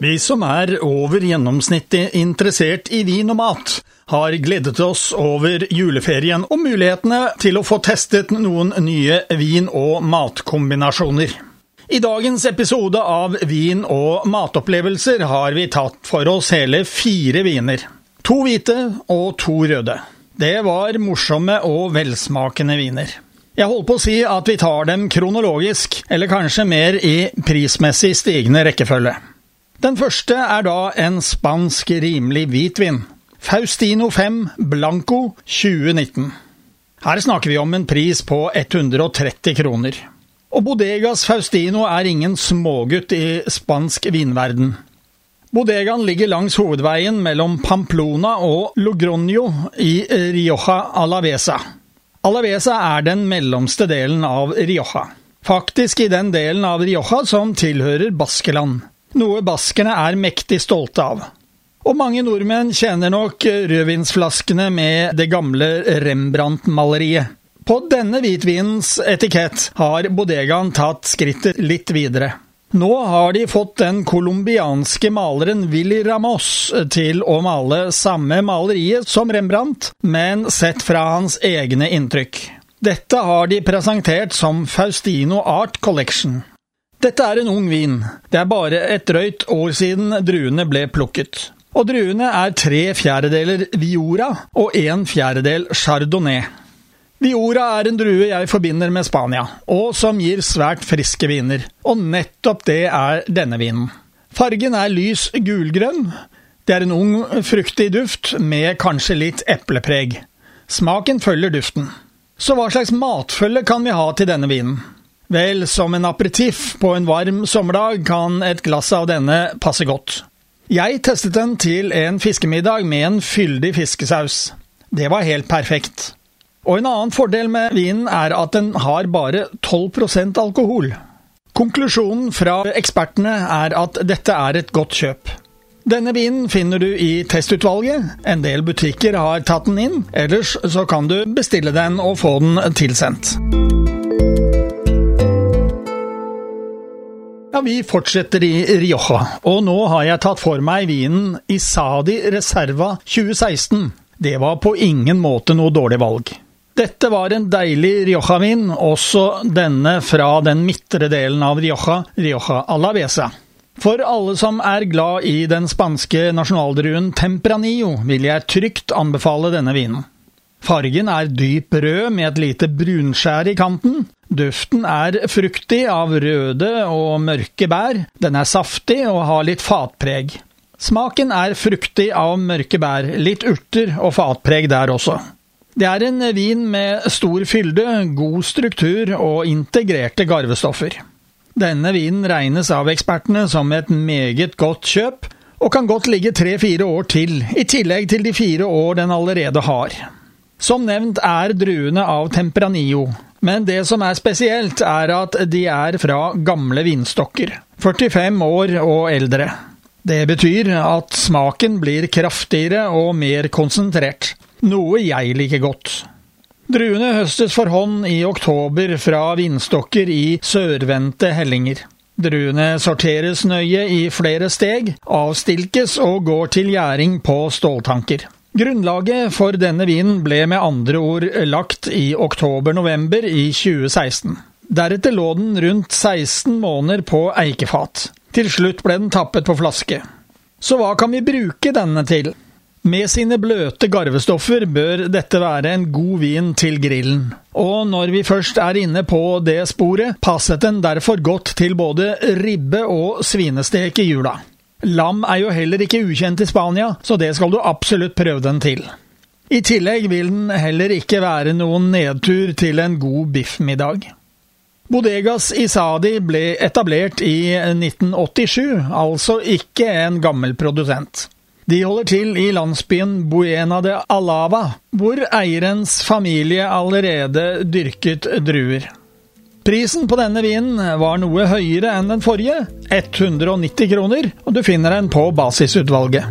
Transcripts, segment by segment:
Vi som er over gjennomsnittet interessert i vin og mat, har gledet oss over juleferien og mulighetene til å få testet noen nye vin- og matkombinasjoner. I dagens episode av Vin og matopplevelser har vi tatt for oss hele fire viner. To hvite og to røde. Det var morsomme og velsmakende viner. Jeg holdt på å si at vi tar dem kronologisk, eller kanskje mer i prismessig stigende rekkefølge. Den første er da en spansk rimelig hvitvin. Faustino 5 Blanco 2019. Her snakker vi om en pris på 130 kroner. Og Bodegas Faustino er ingen smågutt i spansk vinverden. Bodegaen ligger langs hovedveien mellom Pamplona og Logroño i Rioja Alavesa. Alavesa er den mellomste delen av Rioja. Faktisk i den delen av Rioja som tilhører Baskeland noe baskerne er mektig stolte av. Og mange nordmenn kjenner nok rødvinsflaskene med det gamle Rembrandt-maleriet. På denne hvitvinens etikett har bodegaen tatt skrittet litt videre. Nå har de fått den colombianske maleren Willy Ramos til å male samme maleriet som Rembrandt, men sett fra hans egne inntrykk. Dette har de presentert som Faustino Art Collection. Dette er en ung vin. Det er bare et drøyt år siden druene ble plukket. Og druene er tre fjerdedeler Viora og en fjerdedel Chardonnay. Viora er en drue jeg forbinder med Spania, og som gir svært friske viner. Og nettopp det er denne vinen. Fargen er lys gulgrønn. Det er en ung, fruktig duft med kanskje litt eplepreg. Smaken følger duften. Så hva slags matfølge kan vi ha til denne vinen? Vel, som en aperitiff på en varm sommerdag kan et glass av denne passe godt. Jeg testet den til en fiskemiddag med en fyldig fiskesaus. Det var helt perfekt. Og en annen fordel med vinen er at den har bare 12% alkohol. Konklusjonen fra ekspertene er at dette er et godt kjøp. Denne vinen finner du i testutvalget. En del butikker har tatt den inn, ellers så kan du bestille den og få den tilsendt. Vi fortsetter i Rioja, og nå har jeg tatt for meg vinen Isadi Reserva 2016. Det var på ingen måte noe dårlig valg. Dette var en deilig Rioja-vin, også denne fra den midtre delen av Rioja, Rioja Alavesa. For alle som er glad i den spanske nasjonaldruen Tempranillo, vil jeg trygt anbefale denne vinen. Fargen er dyp rød med et lite brunskjær i kanten. Duften er fruktig av røde og mørke bær. Den er saftig og har litt fatpreg. Smaken er fruktig av mørke bær, litt urter og fatpreg der også. Det er en vin med stor fylde, god struktur og integrerte garvestoffer. Denne vinen regnes av ekspertene som et meget godt kjøp, og kan godt ligge tre–fire år til, i tillegg til de fire år den allerede har. Som nevnt er druene av Tempranillo, men det som er spesielt, er at de er fra gamle vinstokker, 45 år og eldre. Det betyr at smaken blir kraftigere og mer konsentrert, noe jeg liker godt. Druene høstes for hånd i oktober fra vinstokker i sørvendte hellinger. Druene sorteres nøye i flere steg, avstilkes og går til gjæring på ståltanker. Grunnlaget for denne vinen ble med andre ord lagt i oktober-november i 2016. Deretter lå den rundt 16 måneder på eikefat. Til slutt ble den tappet på flaske. Så hva kan vi bruke denne til? Med sine bløte garvestoffer bør dette være en god vin til grillen. Og når vi først er inne på det sporet, passet den derfor godt til både ribbe og svinestek i jula. Lam er jo heller ikke ukjent i Spania, så det skal du absolutt prøve den til. I tillegg vil den heller ikke være noen nedtur til en god biffmiddag. Bodegas Isadi ble etablert i 1987, altså ikke en gammel produsent. De holder til i landsbyen Buena de Alava, hvor eierens familie allerede dyrket druer. Prisen på denne vinen var noe høyere enn den forrige, 190 kroner, og du finner den på basisutvalget.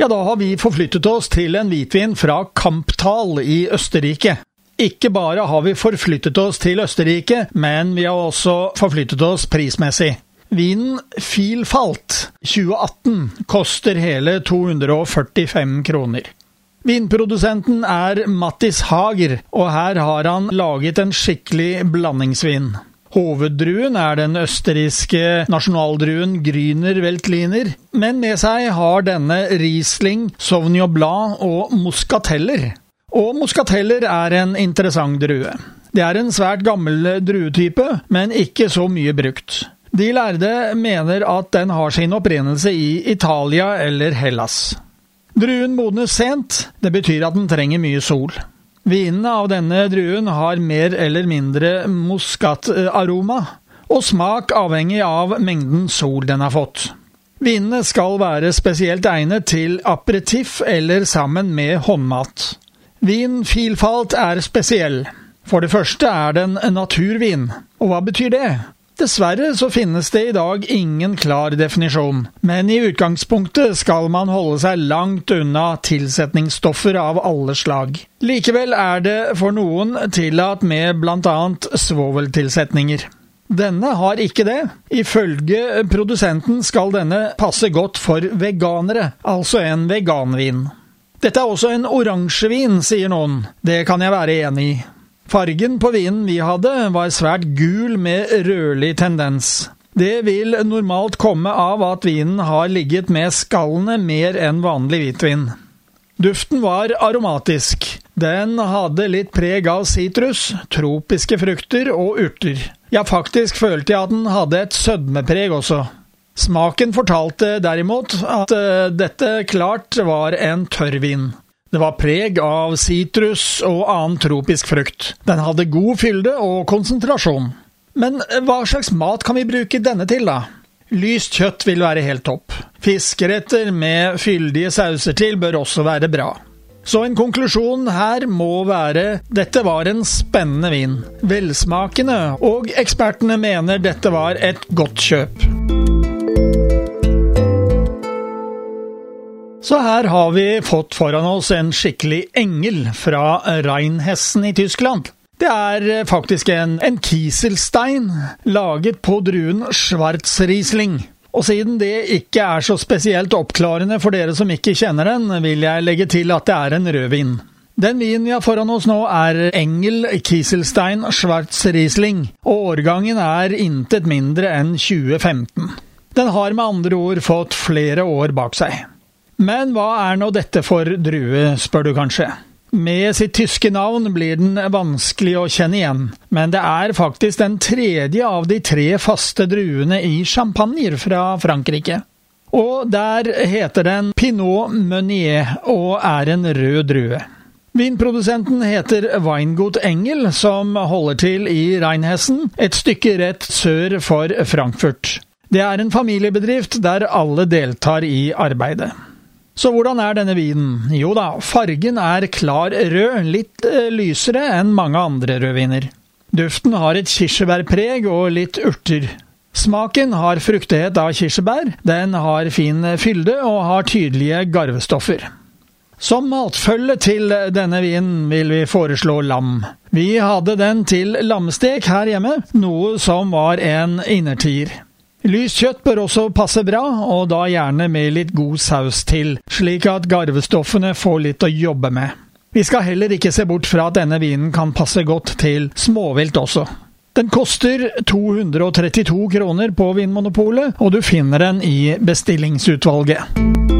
Ja, da har vi forflyttet oss til en hvitvin fra Kamptal i Østerrike. Ikke bare har vi forflyttet oss til Østerrike, men vi har også forflyttet oss prismessig. Vinen Filfalt 2018 koster hele 245 kroner. Vinprodusenten er Mattis Hager, og her har han laget en skikkelig blandingsvin. Hoveddruen er den østerrikske nasjonaldruen Grüner Veltliner, men med seg har denne Riesling, Sauvignon Blanc og Muscateller. Og Muscateller er en interessant drue. Det er en svært gammel druetype, men ikke så mye brukt. De lærde mener at den har sin opprinnelse i Italia eller Hellas. Druen modnes sent, det betyr at den trenger mye sol. Vinene av denne druen har mer eller mindre muskataroma, og smak avhengig av mengden sol den har fått. Vinene skal være spesielt egnet til aperitiff eller sammen med håndmat. Vin Filfalt er spesiell. For det første er den naturvin. Og hva betyr det? Dessverre så finnes det i dag ingen klar definisjon, men i utgangspunktet skal man holde seg langt unna tilsetningsstoffer av alle slag. Likevel er det for noen tillatt med annet svoveltilsetninger. Denne har ikke det. Ifølge produsenten skal denne passe godt for veganere, altså en veganvin. Dette er også en oransjevin, sier noen. Det kan jeg være enig i. Fargen på vinen vi hadde, var svært gul med rødlig tendens. Det vil normalt komme av at vinen har ligget med skallene mer enn vanlig hvitvin. Duften var aromatisk. Den hadde litt preg av sitrus, tropiske frukter og urter. Ja, faktisk følte jeg at den hadde et sødmepreg også. Smaken fortalte derimot at uh, dette klart var en tørrvin. Det var preg av sitrus og annen tropisk frukt. Den hadde god fylde og konsentrasjon. Men hva slags mat kan vi bruke denne til, da? Lyst kjøtt vil være helt topp. Fiskeretter med fyldige sauser til bør også være bra. Så en konklusjon her må være dette var en spennende vin. Velsmakende, og ekspertene mener dette var et godt kjøp. Så her har vi fått foran oss en skikkelig engel fra Reinhessen i Tyskland. Det er eh, faktisk en, en Kieselstein laget på druen Schwarzriesling. Og siden det ikke er så spesielt oppklarende for dere som ikke kjenner den, vil jeg legge til at det er en rødvin. Den vinen vi har foran oss nå er Engel Kieselstein Schwarzriesling, og årgangen er intet mindre enn 2015. Den har med andre ord fått flere år bak seg. Men hva er nå dette for drue, spør du kanskje? Med sitt tyske navn blir den vanskelig å kjenne igjen, men det er faktisk den tredje av de tre faste druene i champagner fra Frankrike. Og der heter den Pinot Meunier og er en rød drue. Vinprodusenten heter Weingut Engel, som holder til i Rheinhessen, et stykke rett sør for Frankfurt. Det er en familiebedrift der alle deltar i arbeidet. Så hvordan er denne vinen? Jo da, fargen er klar rød, litt eh, lysere enn mange andre rødviner. Duften har et kirsebærpreg og litt urter. Smaken har fruktighet av kirsebær, den har fin fylde og har tydelige garvestoffer. Som matfølge til denne vinen vil vi foreslå lam. Vi hadde den til lammestek her hjemme, noe som var en innertier. Lyst kjøtt bør også passe bra, og da gjerne med litt god saus til, slik at garvestoffene får litt å jobbe med. Vi skal heller ikke se bort fra at denne vinen kan passe godt til småvilt også. Den koster 232 kroner på Vinmonopolet, og du finner den i bestillingsutvalget.